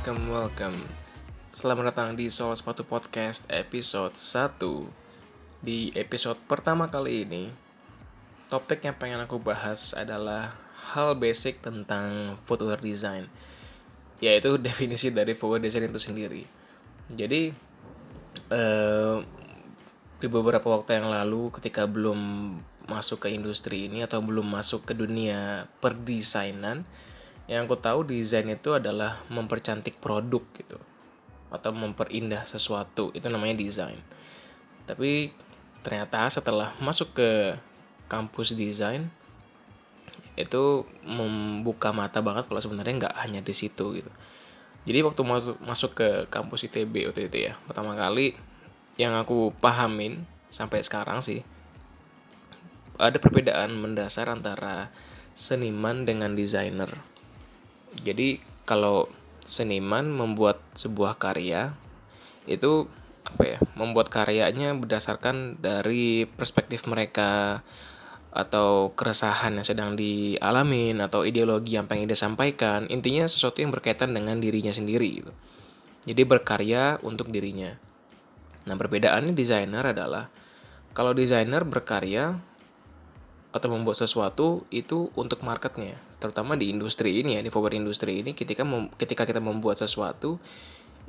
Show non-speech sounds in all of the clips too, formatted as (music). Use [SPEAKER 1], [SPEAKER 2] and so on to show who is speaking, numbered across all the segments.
[SPEAKER 1] Welcome, welcome. Selamat datang di Soal Sepatu Podcast episode 1. Di episode pertama kali ini, topik yang pengen aku bahas adalah hal basic tentang footwear design. Yaitu (laughs) definisi dari footwear design itu sendiri. Jadi, eh, di beberapa waktu yang lalu ketika belum masuk ke industri ini atau belum masuk ke dunia perdesainan, yang aku tahu desain itu adalah mempercantik produk gitu. Atau memperindah sesuatu itu namanya desain. Tapi ternyata setelah masuk ke kampus desain itu membuka mata banget kalau sebenarnya nggak hanya di situ gitu. Jadi waktu masuk masuk ke kampus ITB waktu itu ya pertama kali yang aku pahamin sampai sekarang sih ada perbedaan mendasar antara seniman dengan desainer jadi kalau seniman membuat sebuah karya itu apa ya? Membuat karyanya berdasarkan dari perspektif mereka atau keresahan yang sedang dialamin atau ideologi yang pengen disampaikan intinya sesuatu yang berkaitan dengan dirinya sendiri gitu. jadi berkarya untuk dirinya nah perbedaannya desainer adalah kalau desainer berkarya atau membuat sesuatu itu untuk marketnya terutama di industri ini ya di forward industri ini ketika mem, ketika kita membuat sesuatu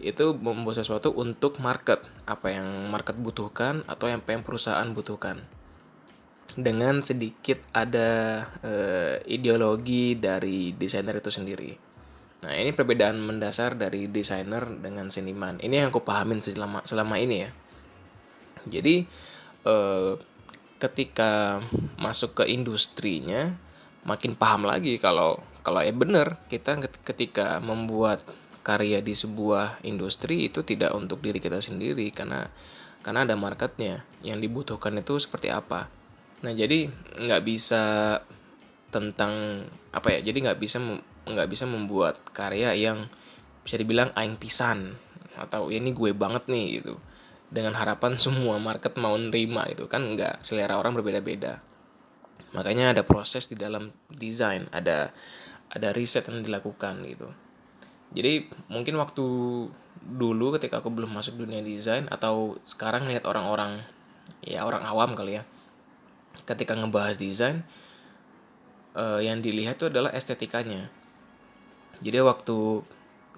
[SPEAKER 1] itu membuat sesuatu untuk market. Apa yang market butuhkan atau yang pengen perusahaan butuhkan. Dengan sedikit ada e, ideologi dari desainer itu sendiri. Nah ini perbedaan mendasar dari desainer dengan seniman. Ini yang aku pahamin selama selama ini ya. Jadi e, ketika masuk ke industrinya makin paham lagi kalau kalau ya benar kita ketika membuat karya di sebuah industri itu tidak untuk diri kita sendiri karena karena ada marketnya. Yang dibutuhkan itu seperti apa. Nah jadi nggak bisa tentang apa ya jadi nggak bisa nggak bisa membuat karya yang bisa dibilang aing pisan atau ya ini gue banget nih gitu. Dengan harapan semua market mau nerima itu kan nggak. Selera orang berbeda-beda makanya ada proses di dalam desain ada ada riset yang dilakukan gitu. Jadi mungkin waktu dulu ketika aku belum masuk dunia desain atau sekarang lihat orang-orang ya orang awam kali ya ketika ngebahas desain eh, yang dilihat itu adalah estetikanya. Jadi waktu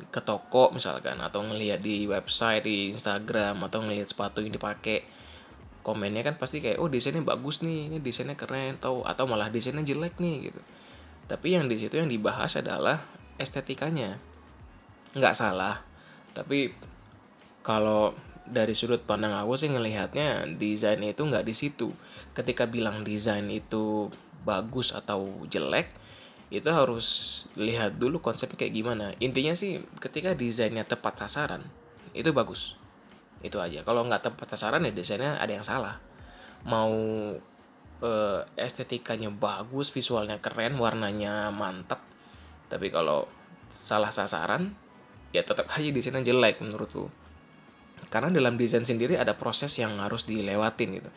[SPEAKER 1] ke toko misalkan atau ngelihat di website di Instagram atau ngelihat sepatu yang dipakai komennya kan pasti kayak oh desainnya bagus nih ini desainnya keren atau atau malah desainnya jelek nih gitu. Tapi yang di situ yang dibahas adalah estetikanya. Nggak salah tapi kalau dari sudut pandang aku sih ngelihatnya desain itu nggak di situ. Ketika bilang desain itu bagus atau jelek itu harus lihat dulu konsepnya kayak gimana. Intinya sih ketika desainnya tepat sasaran itu bagus itu aja. Kalau nggak tepat sasaran ya desainnya ada yang salah. Mau uh, estetikanya bagus visualnya keren warnanya mantap tapi kalau salah sasaran ya tetap aja desainnya jelek menurutku. Karena dalam desain sendiri ada proses yang harus dilewatin gitu.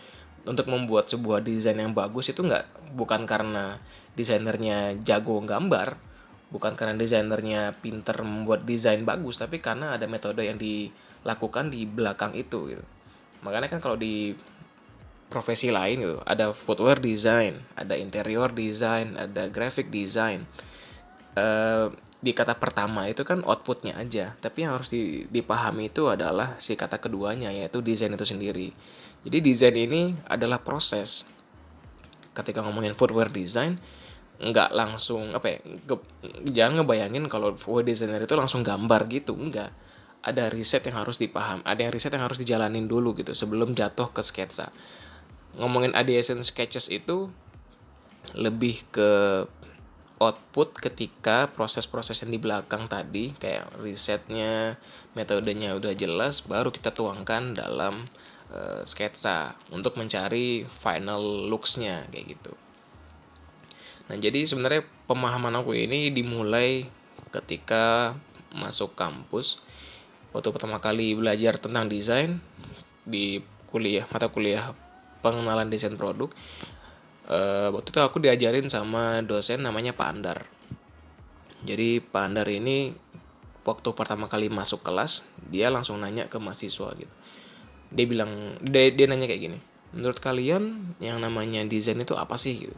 [SPEAKER 1] Untuk membuat sebuah desain yang bagus itu nggak bukan karena desainernya jago gambar bukan karena desainernya pinter membuat desain bagus tapi karena ada metode yang dilakukan di belakang itu gitu. Makanya kan kalau di profesi lain gitu ada footwear design ada interior design ada graphic design uh, di kata pertama itu kan outputnya aja. Tapi yang harus dipahami itu adalah si kata keduanya yaitu desain itu sendiri. Jadi desain ini adalah proses. Ketika ngomongin footwear design, nggak langsung apa ya, ge, jangan ngebayangin kalau footwear designer itu langsung gambar gitu, enggak. Ada riset yang harus dipaham, ada yang riset yang harus dijalanin dulu gitu sebelum jatuh ke sketsa. Ngomongin ideation sketches itu lebih ke output ketika proses-proses yang di belakang tadi kayak risetnya, metodenya udah jelas baru kita tuangkan dalam uh, sketsa untuk mencari final looksnya kayak gitu. Nah jadi sebenarnya pemahaman aku ini dimulai ketika masuk kampus. Waktu pertama kali belajar tentang desain di kuliah mata kuliah pengenalan desain produk uh, waktu itu aku diajarin sama dosen namanya Pak Andar. Jadi Pak Andar ini waktu pertama kali masuk kelas dia langsung nanya ke mahasiswa gitu. Dia bilang dia, dia nanya kayak gini menurut kalian yang namanya desain itu apa sih? gitu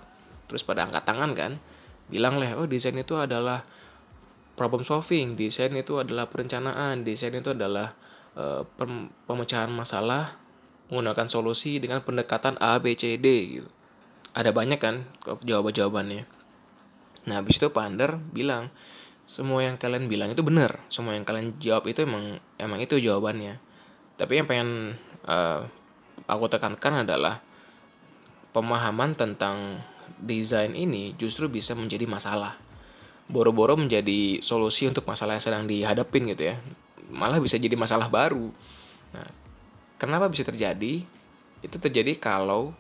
[SPEAKER 1] terus pada angkat tangan kan bilang lah oh desain itu adalah problem solving desain itu adalah perencanaan desain itu adalah uh, pemecahan masalah menggunakan solusi dengan pendekatan A B C D gitu. Ada banyak kan jawaban jawabannya nah habis itu Pander bilang semua yang kalian bilang itu benar. Semua yang kalian jawab itu emang emang itu jawabannya. Tapi yang pengen uh, aku tekankan adalah pemahaman tentang desain ini justru bisa menjadi masalah. Boro-boro menjadi solusi untuk masalah yang sedang dihadapin gitu ya. Malah bisa jadi masalah baru. Nah kenapa bisa terjadi? Itu terjadi kalau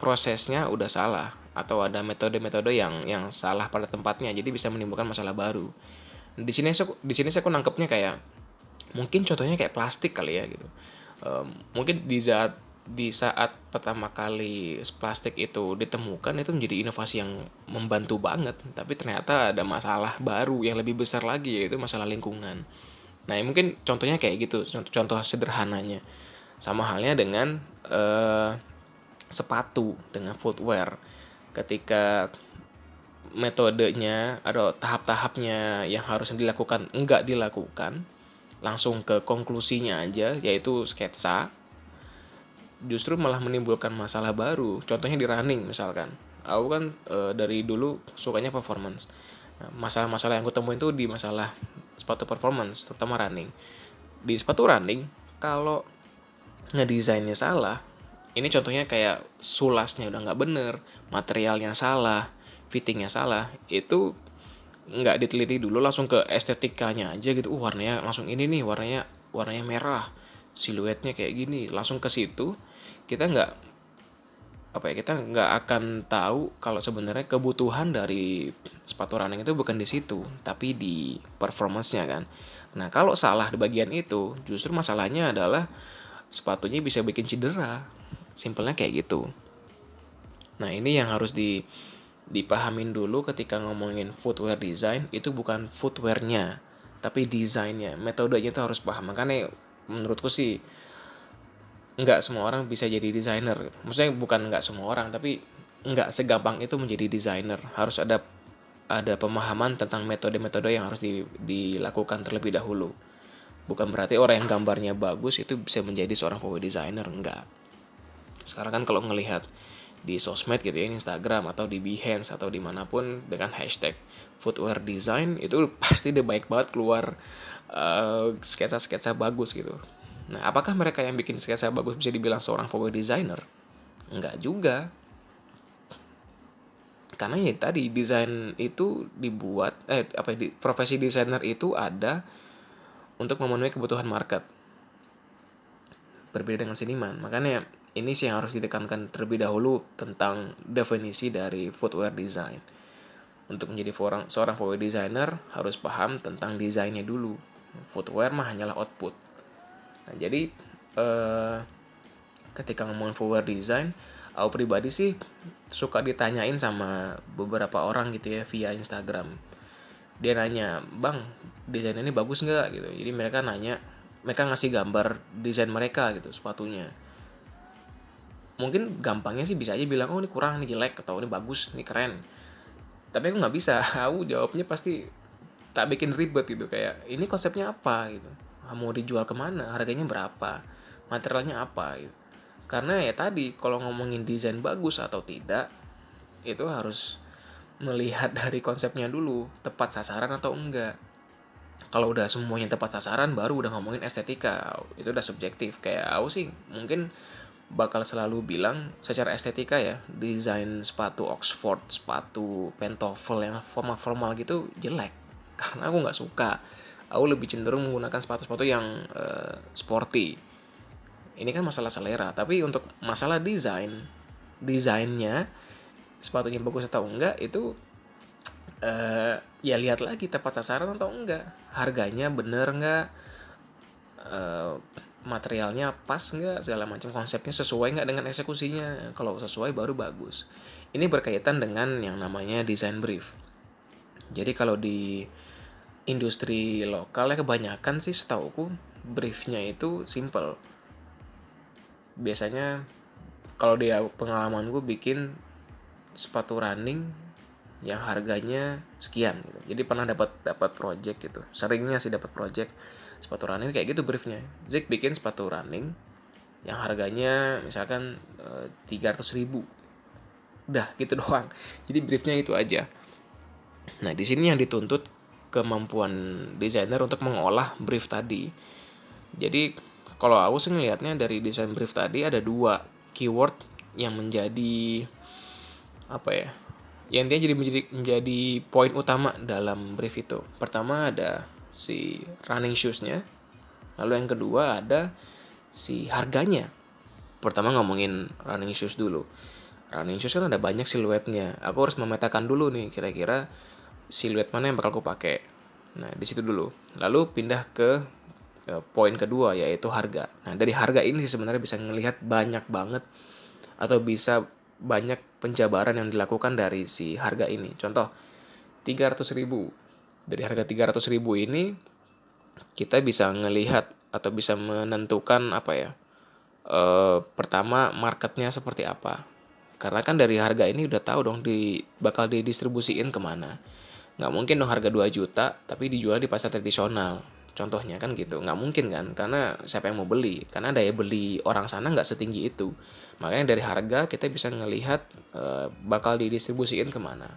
[SPEAKER 1] prosesnya udah salah atau ada metode-metode yang yang salah pada tempatnya jadi bisa menimbulkan masalah baru. Di sini di sini saya nangkepnya kayak mungkin contohnya kayak plastik kali ya gitu. Um, mungkin di saat di saat pertama kali plastik itu ditemukan itu menjadi inovasi yang membantu banget. Tapi ternyata ada masalah baru yang lebih besar lagi yaitu masalah lingkungan. Nah mungkin contohnya kayak gitu contoh, contoh sederhananya. Sama halnya dengan uh, sepatu dengan footwear. Ketika metodenya atau tahap-tahapnya yang harus dilakukan enggak dilakukan langsung ke konklusinya aja yaitu sketsa justru malah menimbulkan masalah baru. Contohnya di running misalkan. Aku kan e, dari dulu sukanya performance. Nah, masalah-masalah yang aku temuin itu di masalah sepatu performance terutama running. Di sepatu running kalau ngedesainnya salah ini contohnya kayak sulasnya udah nggak bener materialnya salah fittingnya salah itu nggak diteliti dulu langsung ke estetikanya aja gitu. Uh warnanya langsung ini nih warnanya warnanya merah siluetnya kayak gini langsung ke situ kita nggak apa ya kita nggak akan tahu kalau sebenarnya kebutuhan dari sepatu running itu bukan di situ tapi di performance-nya kan. Nah kalau salah di bagian itu justru masalahnya adalah sepatunya bisa bikin cedera. Simpelnya kayak gitu. Nah ini yang harus di dipahamin dulu ketika ngomongin footwear design itu bukan footwearnya tapi desainnya metodenya itu harus paham. Makanya menurutku sih nggak semua orang bisa jadi desainer. Maksudnya bukan nggak semua orang tapi nggak segampang itu menjadi desainer. Harus ada ada pemahaman tentang metode-metode yang harus di, dilakukan terlebih dahulu. Bukan berarti orang yang gambarnya bagus itu bisa menjadi seorang footwear designer enggak sekarang kan kalau ngelihat di sosmed gitu ya Instagram atau di Behance atau di mana pun dengan hashtag footwear design itu (laughs) pasti udah baik banget keluar uh, sketsa-sketsa bagus gitu. Nah apakah mereka yang bikin sketsa bagus bisa dibilang seorang footwear designer? Enggak juga. Karena ya tadi desain itu dibuat eh apa di profesi desainer itu ada untuk memenuhi kebutuhan market. Berbeda dengan seniman. Makanya ini sih yang harus ditekankan terlebih dahulu tentang definisi dari footwear design. Untuk menjadi seorang, seorang footwear designer harus paham tentang desainnya dulu. Footwear mah hanyalah output. Nah, jadi eh, ketika ngomongin footwear design, aku pribadi sih suka ditanyain sama beberapa orang gitu ya via Instagram. Dia nanya, bang, desain ini bagus nggak gitu. Jadi mereka nanya, mereka ngasih gambar desain mereka gitu sepatunya mungkin gampangnya sih bisa aja bilang oh ini kurang ini jelek atau ini bagus ini keren. Tapi aku nggak bisa. (laughs) Aku jawabnya pasti tak bikin ribet gitu kayak ini konsepnya apa? Gitu. Mau dijual ke mana? Harganya berapa? Materialnya apa? Gitu. Karena ya tadi kalau ngomongin desain bagus atau tidak itu harus melihat (laughs) dari konsepnya dulu tepat sasaran atau enggak. Kalau udah semuanya tepat sasaran baru udah ngomongin estetika. Itu udah subjektif. Kayak aku sih mungkin bakal selalu bilang secara estetika ya desain sepatu Oxford sepatu pentoffel yang formal-formal gitu jelek. (laughs) Karena aku nggak suka. Aku lebih cenderung menggunakan sepatu-sepatu yang uh, sporty. Ini kan masalah selera tapi untuk masalah desain desainnya sepatunya bagus atau enggak itu uh, ya lihat lagi tepat sasaran atau enggak. Harganya bener enggak uh, materialnya pas nggak segala macam. Konsepnya sesuai nggak dengan eksekusinya. Kalau sesuai baru bagus. Ini berkaitan dengan yang namanya design brief. Jadi kalau di industri lokal ya kebanyakan sih setauku briefnya itu simple. Biasanya kalau dia pengalaman gue bikin sepatu running yang harganya sekian gitu. Jadi pernah dapat dapat project gitu. Seringnya sih dapat project sepatu running kayak gitu briefnya. Jack bikin sepatu running yang harganya misalkan eh, tiga ratus ribu. Udah gitu (laughs) doang. Jadi briefnya itu aja. Nah di sini yang dituntut kemampuan desainer untuk mengolah brief tadi. Jadi kalau aku sih ngelihatnya dari desain brief tadi ada dua keyword yang menjadi apa ya yang dia jadi menjadi menjadi poin utama dalam brief itu pertama ada si running shoesnya. Lalu yang kedua ada si harganya. Pertama ngomongin running shoes dulu. Running shoes kan ada banyak siluetnya. Aku harus memetakan dulu nih kira-kira siluet mana yang bakal aku pakai. Nah di situ dulu. Lalu pindah ke, ke poin kedua yaitu harga. Nah dari harga ini sih sebenarnya bisa ngelihat banyak banget atau bisa banyak penjabaran yang dilakukan dari si harga ini. Contoh, 300 ribu. Dari harga 300 ribu ini, kita bisa ngelihat atau bisa menentukan apa ya. E, pertama, marketnya seperti apa. Karena kan dari harga ini udah tahu dong di bakal didistribusiin ke mana. Nggak mungkin dong harga 2 juta, tapi dijual di pasar tradisional Contohnya kan gitu, nggak mungkin kan, karena siapa yang mau beli? Karena daya beli orang sana nggak setinggi itu. Makanya dari harga kita bisa ngelihat e, bakal didistribusiin ke mana.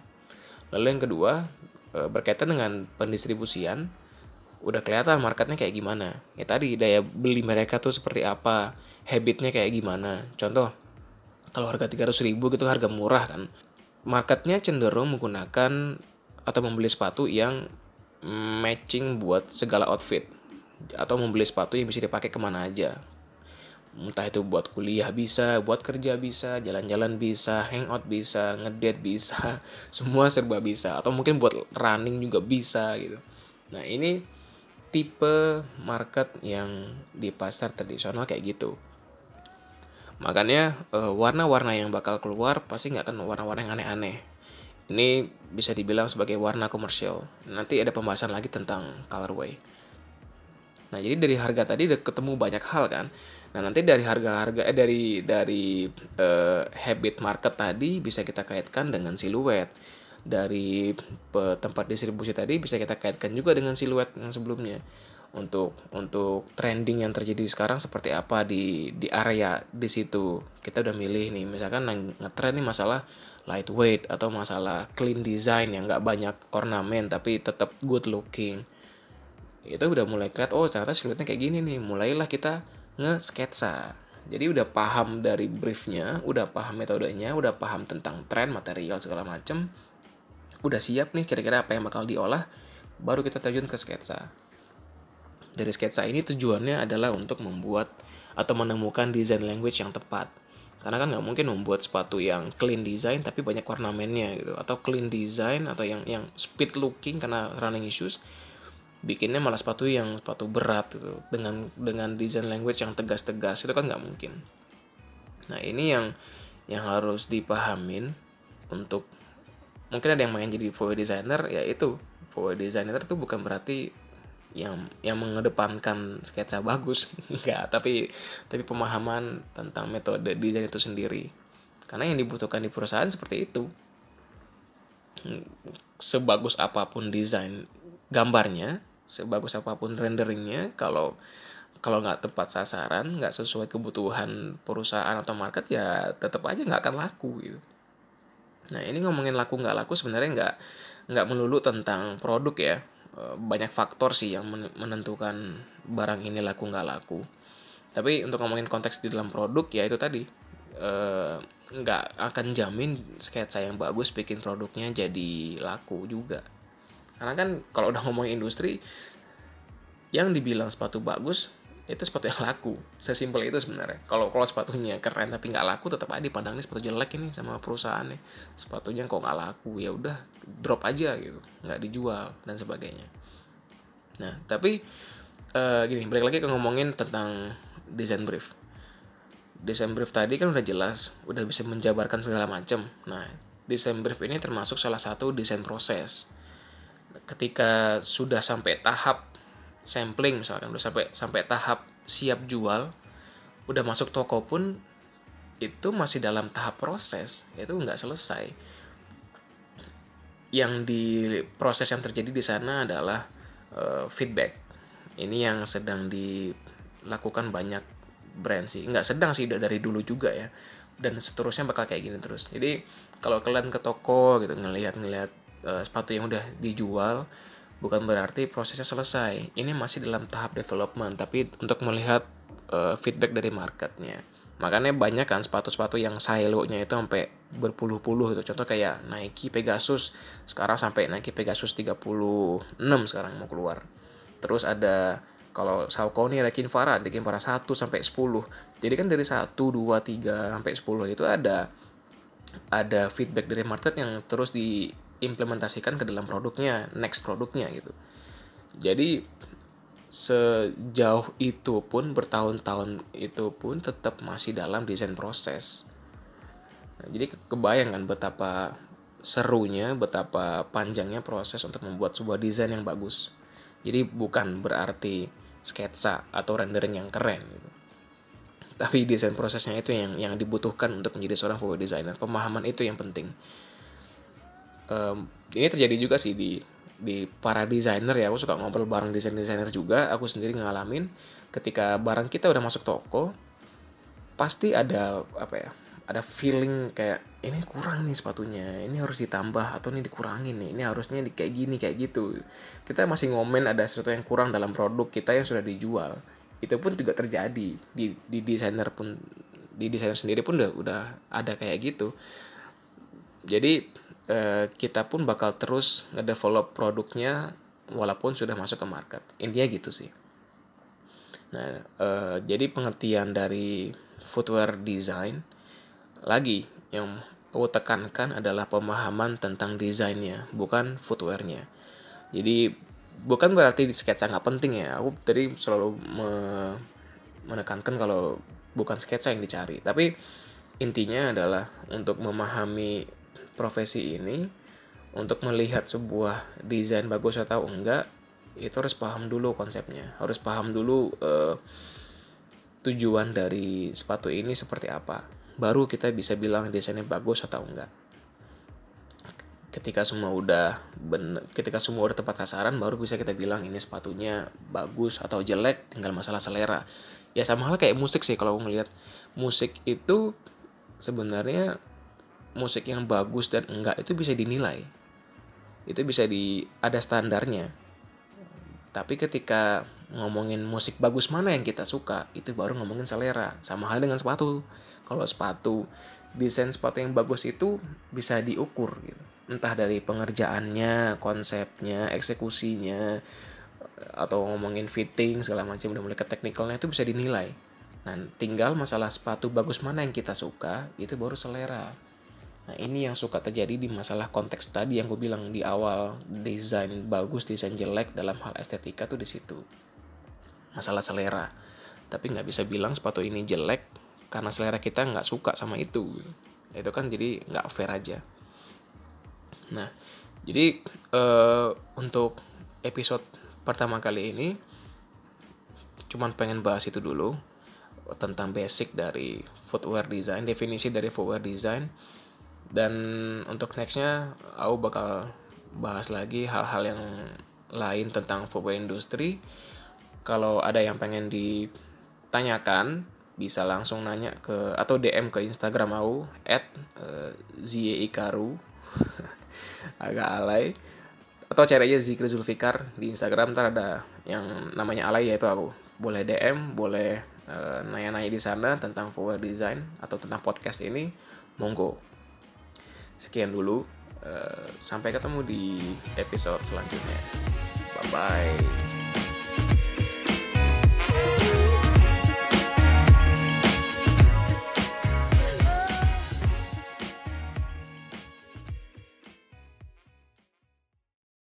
[SPEAKER 1] Lalu yang kedua, berkaitan dengan pendistribusian, udah kelihatan marketnya kayak gimana. Ya tadi daya beli mereka tuh seperti apa, habitnya kayak gimana. Contoh, kalau harga 300 ribu gitu harga murah kan. Marketnya cenderung menggunakan atau membeli sepatu yang matching buat segala outfit atau membeli sepatu yang bisa dipakai ke mana aja entah itu buat kuliah bisa, buat kerja bisa, jalan-jalan bisa, hangout bisa, ngedate bisa, (laughs) semua serba bisa atau mungkin buat running juga bisa gitu. Nah, ini tipe market yang di pasar tradisional kayak gitu. Makanya eh, warna-warna yang bakal keluar pasti nggak akan warna-warna yang aneh-aneh. Ini bisa dibilang sebagai warna komersial. Nanti ada pembahasan lagi tentang colorway. Nah, jadi dari harga tadi udah ketemu banyak hal kan. Nah, nanti dari harga-harga eh dari dari eh, habit market tadi bisa kita kaitkan dengan siluet. Dari tempat distribusi tadi bisa kita kaitkan juga dengan siluet yang sebelumnya. Untuk untuk trending yang terjadi sekarang seperti apa di di area di situ. Kita udah milih nih, misalkan ngetren nih masalah lightweight atau masalah clean design yang nggak banyak ornamen tapi tetap good looking itu udah mulai kelihatan oh ternyata siluetnya kayak gini nih mulailah kita nge-sketsa. Jadi udah paham dari briefnya udah paham metodenya udah paham tentang tren material segala macem udah siap nih kira-kira apa yang bakal diolah baru kita terjun ke sketsa. Dari sketsa ini tujuannya adalah untuk membuat atau menemukan design language yang tepat. Karena kan nggak mungkin membuat sepatu yang clean design tapi banyak ornamennya gitu atau clean design atau yang yang speed looking karena running issues bikinnya malah sepatu yang sepatu berat gitu. Dengan dengan design language yang tegas-tegas itu kan nggak mungkin. Nah ini yang yang harus dipahamin untuk mungkin ada yang main jadi VW designer ya itu. VW designer itu bukan berarti yang yang mengedepankan sketsa bagus (laughs) enggak tapi tapi pemahaman tentang metode desain itu sendiri. Karena yang dibutuhkan di perusahaan seperti itu. Sebagus apa pun desain gambarnya sebagus apa pun renderingnya kalau kalau nggak tepat sasaran nggak sesuai kebutuhan perusahaan atau market ya tetap aja nggak akan laku gitu nah ini ngomongin laku nggak laku sebenarnya nggak nggak melulu tentang produk ya Eh, banyak faktor sih yang menentukan barang ini laku nggak laku. Tapi untuk ngomongin konteks di dalam produk ya itu tadi eh, nggak akan jamin sketsa yang bagus bikin produknya jadi laku juga. Karena kan kalau udah ngomongin industri yang dibilang sepatu bagus itu sepatu yang laku. Sesimpel itu sebenarnya. Kalau kalau sepatunya keren tapi nggak laku tetap aja dipandang ini sepatu jelek ini sama perusahaannya. Sepatunya kok nggak laku ya udah drop aja gitu. Nggak dijual dan sebagainya. Nah tapi uh, gini balik lagi ke ngomongin tentang desain brief. Desain brief tadi kan udah jelas udah bisa menjabarkan segala macam nah desain brief ini termasuk salah satu desain proses ketika sudah sampai tahap sampling misalkan udah sampai sampai tahap siap jual udah masuk toko pun itu masih dalam tahap proses itu nggak selesai. Yang di proses yang terjadi di sana adalah uh, feedback. Ini yang sedang dilakukan banyak brand sih. Nggak sedang sih dari dulu juga ya. Dan seterusnya bakal kayak gini terus. Jadi kalau kalian ke toko gitu ngelihat ngelihat uh, sepatu yang udah dijual bukan berarti prosesnya selesai. Ini masih dalam tahap development tapi untuk melihat uh, feedback dari marketnya. Makanya banyak kan sepatu-sepatu yang silonya itu sampai berpuluh-puluh gitu. Contoh kayak Nike Pegasus sekarang sampai Nike Pegasus 36 sekarang mau keluar. Terus ada kalau Saucony ada Kinvara ada Kinvara 1 sampai 10 jadi kan dari 1 2 3 sampai 10 itu ada ada feedback dari market yang terus diimplementasikan ke dalam produknya next produknya gitu jadi sejauh itu pun bertahun-tahun itu pun tetap masih dalam desain proses. Nah, jadi kebayangkan betapa serunya, betapa panjangnya proses untuk membuat sebuah desain yang bagus. Jadi bukan berarti sketsa atau rendering yang keren gitu. Tapi desain prosesnya itu yang yang dibutuhkan untuk menjadi seorang foto designer. Pemahaman itu yang penting. Um, ini terjadi juga sih di di para desainer ya. Aku suka ngobrol bareng desain desainer juga. Aku sendiri ngalamin ketika barang kita udah masuk toko pasti ada apa ya ada feeling kayak ini kurang nih sepatunya ini harus ditambah atau ini dikurangin nih ini harusnya di kayak gini kayak gitu. Kita masih ngomen ada sesuatu yang kurang dalam produk kita yang sudah dijual. Itu pun juga terjadi. Di di desainer pun di desainer sendiri pun udah udah ada kayak gitu. Jadi Eh, kita pun bakal terus ngedevelop produknya walaupun sudah masuk ke market. Intinya gitu sih. Nah, uh, jadi pengertian dari footwear design lagi yang aku tekankan adalah pemahaman tentang desainnya, bukan footwearnya. Jadi bukan berarti di sketsa nggak penting ya. Aku tadi selalu me menekankan kalau bukan sketsa yang dicari, tapi intinya adalah untuk memahami profesi ini untuk melihat sebuah desain bagus atau enggak itu harus paham dulu konsepnya. Harus paham dulu uh, tujuan dari sepatu ini seperti apa. Baru kita bisa bilang desainnya bagus atau enggak. Ketika semua udah bener, ketika semua udah tepat sasaran baru bisa kita bilang ini sepatunya bagus atau jelek tinggal masalah selera. Ya sama hal kayak musik sih kalau ngelihat musik itu sebenarnya musik yang bagus dan enggak itu bisa dinilai. Itu bisa di ada standarnya. Tapi ketika ngomongin musik bagus mana yang kita suka itu baru ngomongin selera. Sama hal dengan sepatu. Kalau sepatu desain sepatu yang bagus itu bisa diukur gitu. Entah dari pengerjaannya konsepnya eksekusinya atau ngomongin fitting segala macam udah mulai ke teknikalnya itu bisa dinilai. Nah, tinggal masalah sepatu bagus mana yang kita suka, itu baru selera. Nah ini yang suka terjadi di masalah konteks tadi yang gue bilang di awal desain bagus, desain jelek dalam hal estetika tuh di situ. Masalah selera. Tapi nggak bisa bilang sepatu ini jelek karena selera kita nggak suka sama itu. Itu kan jadi nggak fair aja. Nah jadi uh, untuk episode pertama kali ini cuman pengen bahas itu dulu tentang basic dari footwear design, definisi dari footwear design dan untuk nextnya aku bakal bahas lagi hal-hal yang lain tentang footwear industry. Kalau ada yang pengen ditanyakan bisa langsung nanya ke atau DM ke Instagram aku at uh, (laughs) agak alay. Atau cari aja Zikri Zulfikar di Instagram ntar ada yang namanya alay yaitu aku boleh DM boleh uh, nanya-nanya di sana tentang forward design atau tentang podcast ini. Monggo Sekian dulu. Uh, sampai ketemu di episode selanjutnya. Bye bye.